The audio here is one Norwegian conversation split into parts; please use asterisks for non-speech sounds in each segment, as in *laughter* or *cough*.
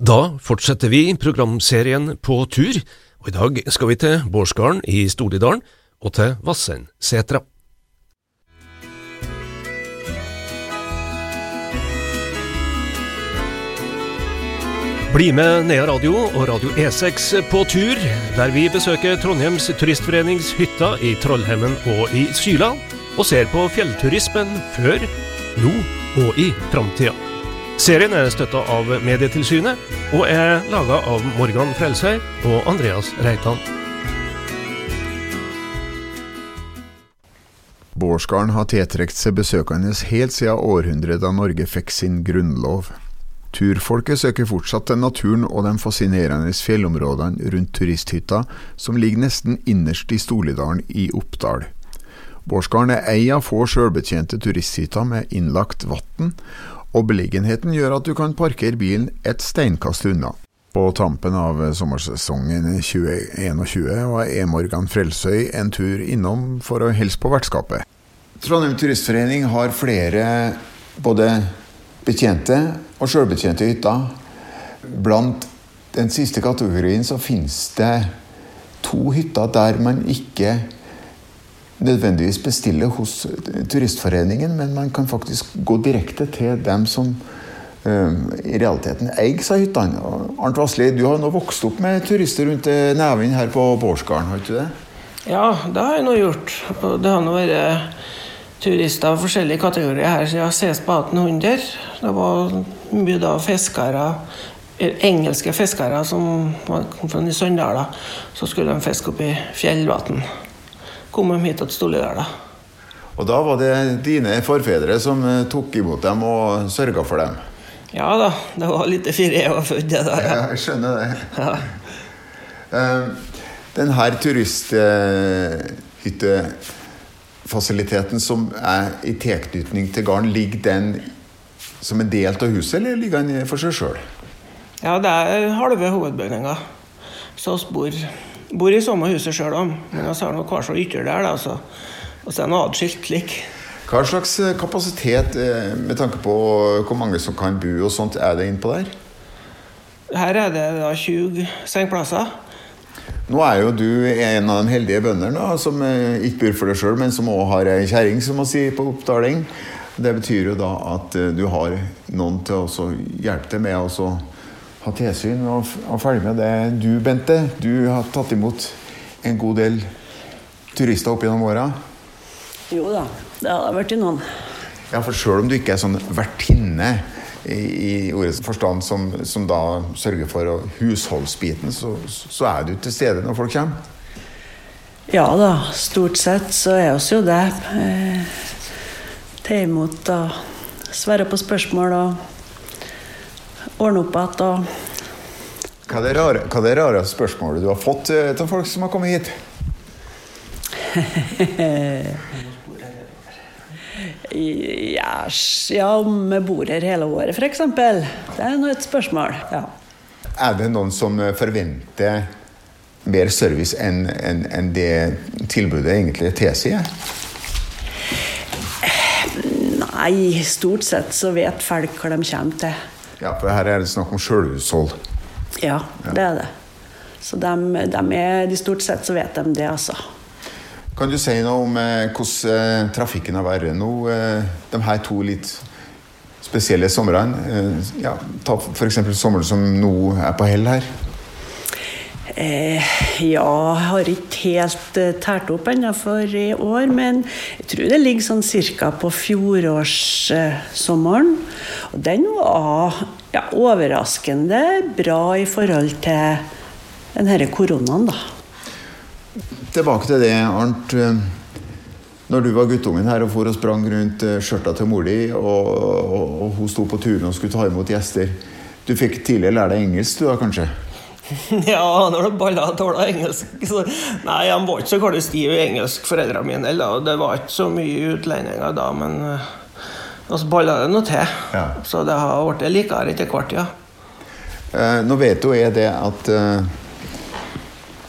Da fortsetter vi programserien På tur, og i dag skal vi til Bårdsgarden i Stordidalen og til Vassendsetra. Bli med Nea Radio og Radio E6 på tur, der vi besøker Trondheims Turistforenings hytter i Trollhemmen og i Syla, og ser på fjellturismen før, nå og i framtida. Serien er støtta av Medietilsynet, og er laga av Morgan Frelsøy og Andreas Reitan. Bårdsgarden har tiltrukket seg besøkende helt siden århundret da Norge fikk sin grunnlov. Turfolket søker fortsatt til naturen og de fascinerende fjellområdene rundt turisthytta, som ligger nesten innerst i Stolidalen i Oppdal. Bårdsgarden er ei av få sjølbetjente turisthytter med innlagt vann, og beliggenheten gjør at du kan parkere bilen et steinkast unna. På tampen av sommersesongen 2021 var E. Morgan Frelsøy en tur innom for å hilse på vertskapet. Trondheim Turistforening har flere både betjente og sjølbetjente hytter. Blant den siste kategorien så finnes det to hytter der man ikke nødvendigvis bestille hos Turistforeningen, men man kan faktisk gå direkte til dem som um, i realiteten eier seg hyttene. Arnt Vassli, du har nå vokst opp med turister rundt neven her på Bårdsgarden, har ikke du det? Ja, det har jeg nå gjort. Det har nå vært turister av forskjellige kategorier her siden ses på 1800. Det var mye da fiskere, engelske fiskere som kom fra Nysøndala, Så skulle de fiske opp i fjellvann. Kom de hit til Storlidal, da. Og da var det dine forfedre som tok imot dem og sørga for dem? Ja da, det var litt før jeg var født. Ja. ja. Jeg skjønner det. Ja. Den her turisthyttefasiliteteten som er i tilknytning til gården, ligger den som en del av huset, eller ligger den for seg sjøl? Ja, det er halve hovedbygninga. Så vi bor, i samme huset sjøl òg, men vi har nå hver vår ytter der. Da, så, og så er det atskilt slik. Hva slags kapasitet, med tanke på hvor mange som kan bo og sånt, er det innpå der? Her er det da 20 sengeplasser. Nå er jo du en av de heldige bøndene som ikke bor for deg sjøl, men som òg har ei kjerring, som man sier på oppdaling. Det betyr jo da at du har noen til å hjelpe deg med å ha tilsyn og, og følge med det. Du, Bente, du har tatt imot en god del turister opp gjennom åra? Jo da, det har vært i noen. Ja, for sjøl om du ikke er sånn vertinne i, i ordets forstand som, som, da sørger for husholdsbiten, så, så er du til stede når folk kommer? Ja da, stort sett så er oss jo det. Eh, Ta imot og svare på spørsmål og ordne opp igjen og Hva er det rare, hva er det rare spørsmålet du har fått til folk som har kommet hit? *laughs* ja, ja, om vi bor her hele året, f.eks. Det er nå et spørsmål. Ja. Er det noen som forventer mer service enn en, en det tilbudet egentlig tilsier? Nei, stort sett så vet folk hva de kommer til. Ja, for her er det snakk om sjølhushold? Ja, det er det. Så de, de, er, de stort sett så vet de det, altså. Kan du si noe om eh, hvordan eh, trafikken har vært nå eh, de her to litt spesielle somrene? Ja, ta f.eks. sommeren som nå er på hell her. Eh, ja, jeg har ikke helt uh, tært opp ennå for i år, men jeg tror det ligger sånn cirka på fjorårssommeren. Eh, og den var ja, overraskende bra i forhold til denne koronaen, da. Tilbake til det, Arnt. Når du var guttungen her og for og sprang rundt skjørta til mor di, og, og, og, hun sto på turen og skulle ta imot gjester Du fikk tidligere lære deg engelsk, du da kanskje? *laughs* Ja, når det balla tåla engelsk. Så, nei, han var ikke så galt stiv i engelsk, foreldrene mine. Da. Det var ikke så mye utlendinger da, men uh, balla det nå til. Ja. Så det har blitt likere etter hvert, ja. Uh, nå vet jo jeg det at uh,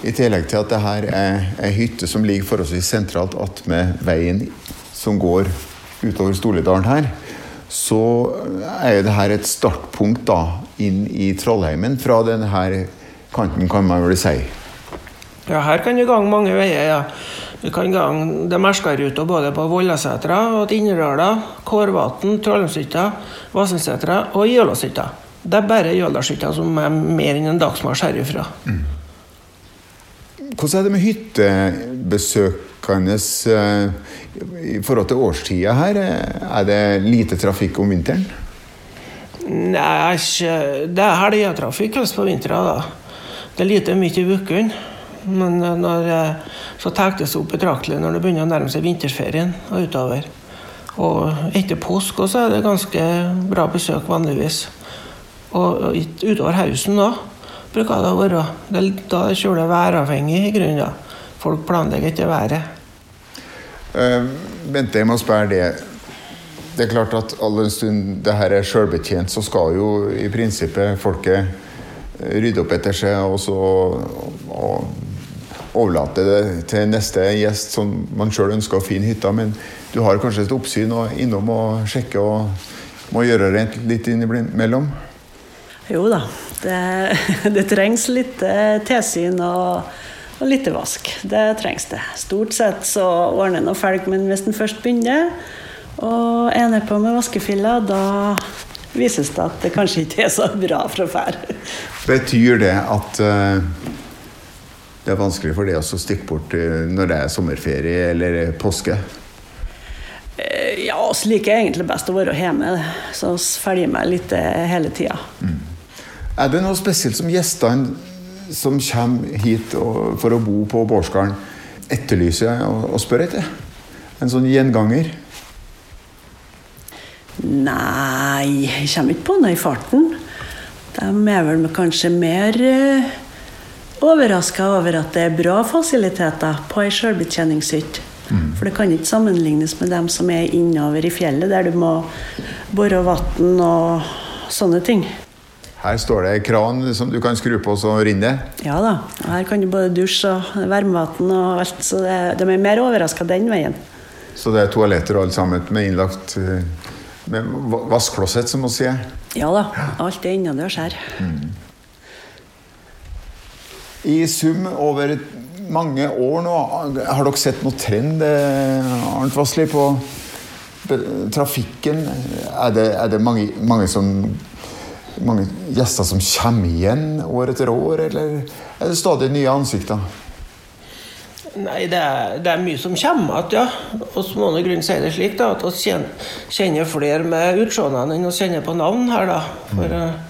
i tillegg til at det her er ei hytte som ligger forholdsvis sentralt attmed veien som går utover Storlidalen her, så er jo det her et startpunkt da inn i Trollheimen fra denne kanten, kan man vel si? Ja, her kan du gange mange veier, ja. Du kan gange det Merskaruta både på Vollasetra og Innerdala, Kårvatn, Trollheimshytta, Vassensetra og Jølåshytta. Det er bare Jøldalshytta som er mer enn en dagsmarsj herifra. Mm. Hvordan er det med hyttebesøkende eh, i forhold til årstida her? Er det lite trafikk om vinteren? Nei, det er helgetrafikk på vinteren. Det er lite mye i ukene. Men eh, når, eh, så tar det seg opp betraktelig når det begynner å nærme seg vinterferien og utover. Og etter påske også er det ganske bra besøk vanligvis. Og utover høsten da bruker det å være. Det, da er kjølig væravhengig i grunnen. da. Folk planlegger ikke været. Uh, Bente, jeg må spørre det. Det er klart at all en stund det her er sjølbetjent, så skal jo i prinsippet folket rydde opp etter seg og så og overlate det til neste gjest som man sjøl ønsker å finne hytta. Men du har kanskje et oppsyn og innom og sjekke og må gjøre rent litt innimellom? Jo da, det, *laughs* det trengs litt eh, tilsyn og, og litt vask. Det trengs det. Stort sett så ordner en og felg, men hvis en først begynner og er nedpå med vaskefilla, da vises det at det kanskje ikke er så bra fra før. Betyr det at uh, det er vanskelig for deg å stikke bort uh, når det er sommerferie eller påske? Ja, vi liker egentlig best å være hjemme, så vi følger med litt hele tida. Mm. Er det noe spesielt som gjestene som kommer hit for å bo på Bårdsgarden, etterlyser og, spør etter? En sånn gjenganger? Nei, jeg kommer ikke på noe i farten. De er vel kanskje mer eh, overraska over at det er bra fasiliteter på ei sjølbetjeningshytte. Mm. For det kan ikke sammenlignes med dem som er innover i fjellet, der du må bore vann og sånne ting. Her står det kran som du kan skru på, så rinner det? Ja da. Her kan du både dusje og varmevann og alt. Så det, de er mer overraska den veien. Så det er toaletter og alt sammen med innlagt eh, med vaskeklosett, som man sier? Ja da. Alt er innendørs her. Mm. I sum over mange år nå, har dere sett noen trend eh, Arnt Vassli, på trafikken? Er det, er det mange, mange som mange gjester som kommer igjen år etter år, eller er det stadig nye ansikter? Nei, det er, det er mye som kommer igjen, ja. Og så må grunn si det slik da, at vi kjenner, flere med utseendene enn vi kjenner på navn her. da. For, mm.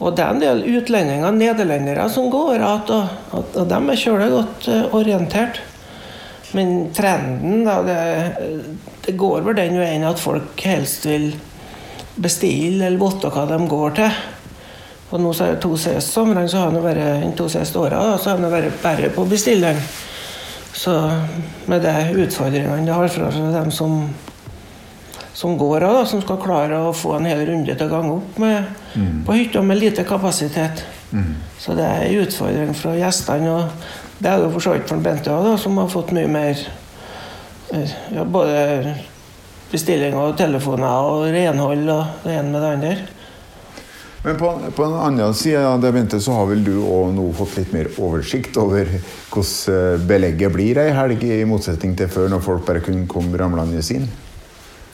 Og det er en del utlendinger, nederlendere, som går igjen, og, og, de er kjølig godt uh, orientert. Men trenden, da, det, det går vel den veien at folk helst vil bestille eller vite hva de går til. Og nå så er det to siste somrene, så har det vært det vært bare på bestilleren. Så med de utfordringene det har fra dem som, som går av, som skal klare å få en hel runde til å gange opp med, mm. på hytta med lite kapasitet. Mm. Så det er en utfordring fra gjestene. Og det er det for så vidt for Bente òg, som har fått mye mer eh, ja, både bestilling og telefoner og renhold og det ene med det andre. Men på, på den andre side av det ventet, så har vel du òg nå fått litt mer oversikt over hvordan eh, belegget blir ei helg, i motsetning til før, når folk bare kunne komme ramlende inn?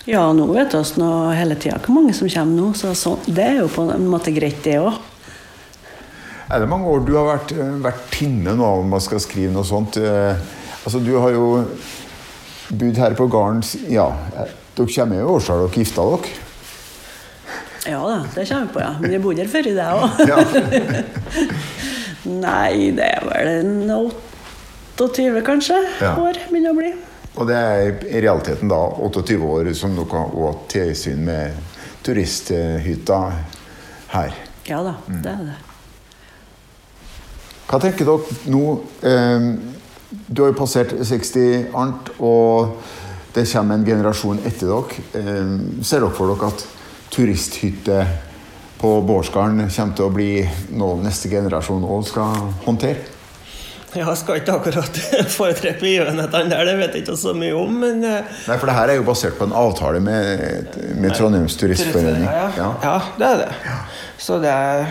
Ja, nå vet vi nå hele tida hvor mange som kommer nå, så, så, det er jo på en måte greit, det òg. Er det mange år du har vært, eh, vært inne nå om man skal skrive noe sånt? Eh, altså, du har jo bodd her på gården Ja, dere kommer jo i årstall dere gifta dere? Ja da, det kommer vi på, ja. Men jeg bodde her før i det òg. *laughs* Nei, det er vel 28, kanskje, ja. år begynner å bli. Og det er i realiteten da 28 år som dere har hatt tilsyn med turisthytta her? Ja da, mm. det er det. Hva tenker dere nå? Eh, du har jo passert 60, Arnt. og det kommer en generasjon etter dere. Eh, ser dere for dere at turisthytte på Bårdsgarden kommer til å bli noe neste generasjon òg skal håndtere? Jeg skal ikke akkurat *laughs* foretrekke begivenhetene der, det vet jeg ikke så mye om, men eh, Nei, for det her er jo basert på en avtale med, med Trondheims Turistforening. Ja, ja. ja, det er det. Så det er,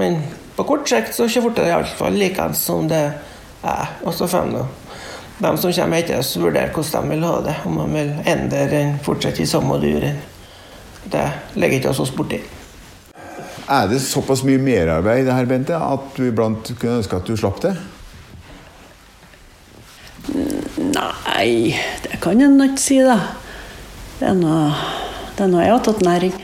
men på kort sikt så kommer det iallfall likeens som det er. Og så får de som kommer etter oss, vurdere hvordan de vil ha det. Om de vil endre eller fortsette i samme duren. Det legger ikke oss borti. Er det såpass mye merarbeid det her, Bente, at du iblant kunne ønske at du slapp det? Nei, det kan en ikke si, da. Det er noe, det er noe jeg har tatt næring.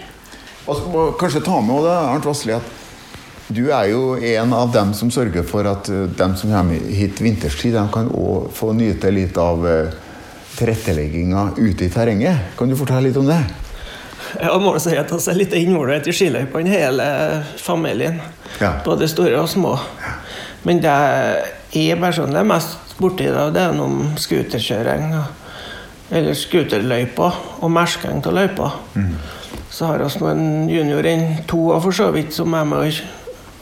Altså, kanskje ta med det, Arnt Vassli, at du er jo en av dem som sørger for at uh, dem som kommer hit vinterstid, de kan òg få nyte litt av uh, tilrettelegginga ute i terrenget. Kan du fortelle litt om det? Jeg må si at vi er litt involvert i skiløypene, hele familien. Ja. Både store og små. Men det jeg personlig er mest borti, da, det er noe scooterkjøring. Eller scooterløyper og mersking av løyper. Mm. Så har vi en junior enn to for så vidt som er med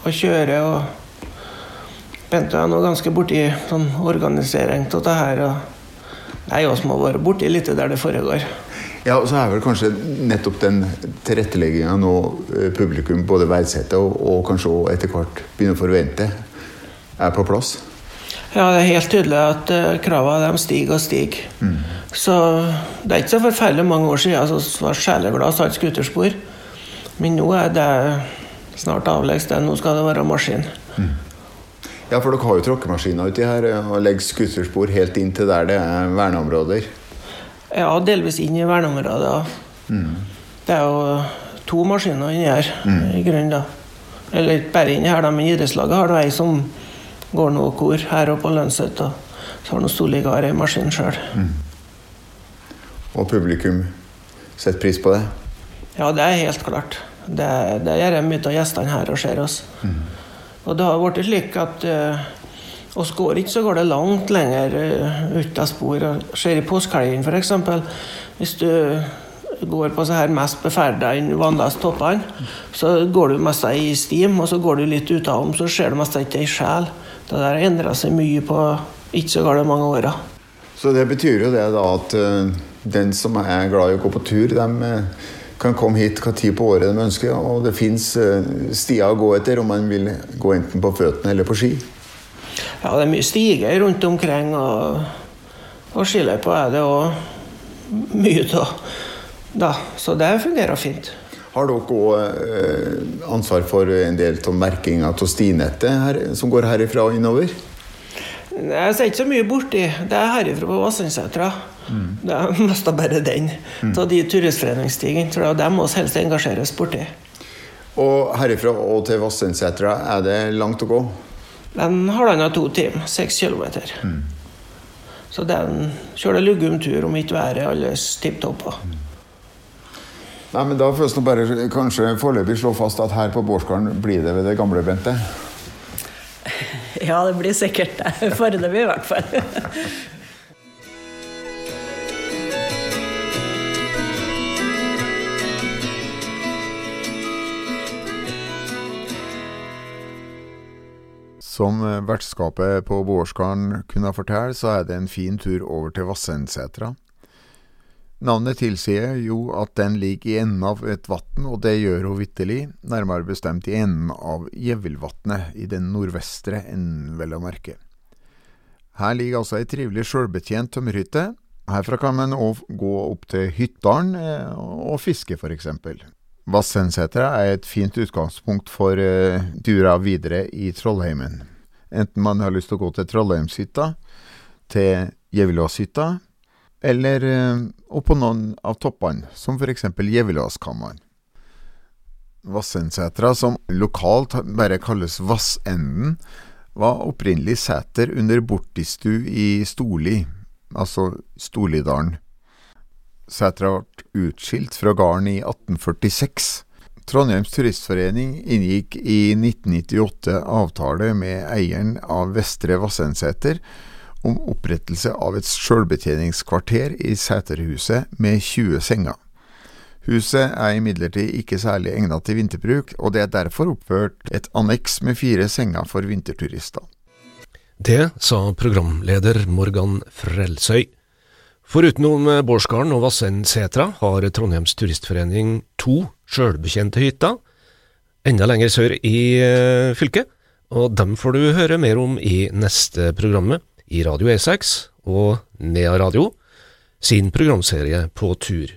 å kjøre. og Bente er nå ganske borti sånn organisering av det her. og Nei, vi må være borti litt der det foregår. Ja, og så er vel kanskje nettopp den tilrettelegginga nå eh, publikum både verdsetter og, og kanskje også etter hvert begynner å forvente, er på plass? Ja, det er helt tydelig at uh, kravene stiger og stiger. Mm. Så det er ikke så forferdelig mange år siden jeg altså, var sjeleglad og satt skuterspor. Men nå er det snart avleggs det. Nå skal det være maskin. Mm. Ja, for dere har jo tråkkemaskiner uti her og legger skuterspor helt inn til der det er verneområder. Ja, delvis inn i verneområdet. Mm. Det er jo to maskiner inni her, mm. i grunnen. da. Eller bare inni her, da, men idrettslaget har ei som går noe kor her oppe på Lønset. Og så har Storliga ei maskin sjøl. Mm. Og publikum setter pris på det? Ja, det er helt klart. Det, det gjør mye av gjestene her og ser oss. Mm. Og det har blitt slik at uh, og går ikke, så går det langt lenger uh, ut av spor. Ser i påskehelgen f.eks. Hvis du går på så her mest beferda vannløse toppene, så går du mest i stim, og så går du litt utenom, så ser du mest ikke ei sjel. Det der har endra seg mye på ikke så gale mange åra. Så det betyr jo det da at uh, den som er glad i å gå på tur, de uh, kan komme hit hva tid på året de ønsker, og det fins stier å gå etter om man vil gå enten på føttene eller på ski. Ja, det er mye stiger rundt omkring, og, og skiløypa er det òg mye av. Da, så det fungerer fint. Har dere òg eh, ansvar for en del av merkinga av stinettet som går herifra og innover? Jeg ser ikke så mye borti. Det er herifra på Vassendsetra. Mm. Det er mest av bare den. Mm. De turistforeningsstigene. Så det er dem vi helst engasjeres borti. Og herifra og til Vassendsetra, er det langt å gå? Den halvannen to timer. Seks kilometer. Mm. Så den kjører luggum tur om ikke været er alles tipp topp. Mm. Nei, men Da får vi bare kanskje foreløpig slå fast at her på Bårdsgarden blir det ved det gamle, Bente? *laughs* Ja, det blir sikkert det. Foreløpig i hvert fall. Som eh, vertskapet på Bårdsgarden kunne fortelle, så er det en fin tur over til Vassendsetra. Navnet tilsier jo at den ligger i enden av et vann, og det gjør hun vitterlig, nærmere bestemt i enden av Gjevillvatnet, i den nordvestre enden, vel å merke. Her ligger altså ei trivelig sjølbetjent tømmerhytte. Herfra kan man òg gå opp til Hyttdalen eh, og fiske, for eksempel. Vassendsetra er et fint utgangspunkt for uh, eh, turer videre i Trollheimen. Enten man har lyst til å gå til Trollheimshytta, til Gjevilåshytta, eller uh, opp på noen av toppene, som eksempel Gjevilåskammeren. Vassendsetra, som lokalt bare kalles Vassenden, var opprinnelig seter under Bortistu i Storli, altså Storlidalen. Sætra ble utskilt fra gården i 1846. Trondheims Turistforening inngikk i 1998 avtale med eieren av Vestre Vassendseter om opprettelse av et sjølbetjeningskvarter i Sæterhuset med 20 senger. Huset er imidlertid ikke særlig egnet til vinterbruk, og det er derfor oppført et anneks med fire senger for vinterturister. Det sa programleder Morgan Frelsøy. Forutenom Bårdsgarden og Vassendsetra har Trondheims Turistforening to sjølbetjente hytta, enda lenger sør i eh, fylket, og dem får du høre mer om i neste programmet i Radio E6 og Nea Radio sin programserie På tur.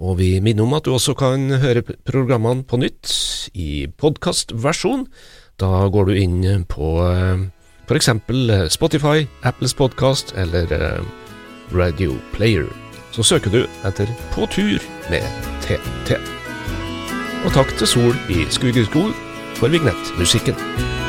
Og vi minner om at du også kan høre programmene på nytt i podkastversjon. Da går du inn på eh, f.eks. Spotify, Apples podkast eller eh, Radio Player. Så søker du etter På tur med TT. Og takk til Sol i Skugerskol for vignettmusikken.